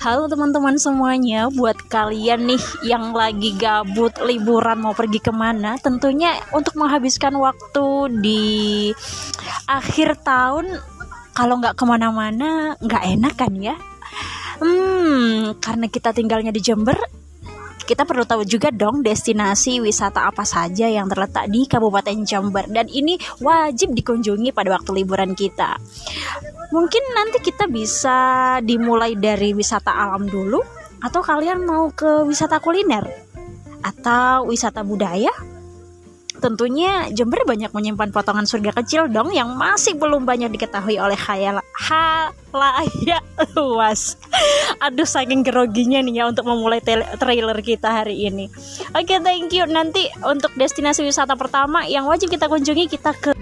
Halo teman-teman semuanya, buat kalian nih yang lagi gabut liburan mau pergi ke mana, tentunya untuk menghabiskan waktu di akhir tahun, kalau nggak ke mana-mana nggak enak kan ya? Hmm, karena kita tinggalnya di Jember, kita perlu tahu juga dong destinasi wisata apa saja yang terletak di Kabupaten Jember dan ini wajib dikunjungi pada waktu liburan kita. Mungkin nanti kita bisa dimulai dari wisata alam dulu atau kalian mau ke wisata kuliner atau wisata budaya? Tentunya Jember banyak menyimpan potongan surga kecil dong yang masih belum banyak diketahui oleh khayal halayak luas. Aduh saking geroginya nih ya untuk memulai trailer kita hari ini. Oke, okay, thank you. Nanti untuk destinasi wisata pertama yang wajib kita kunjungi kita ke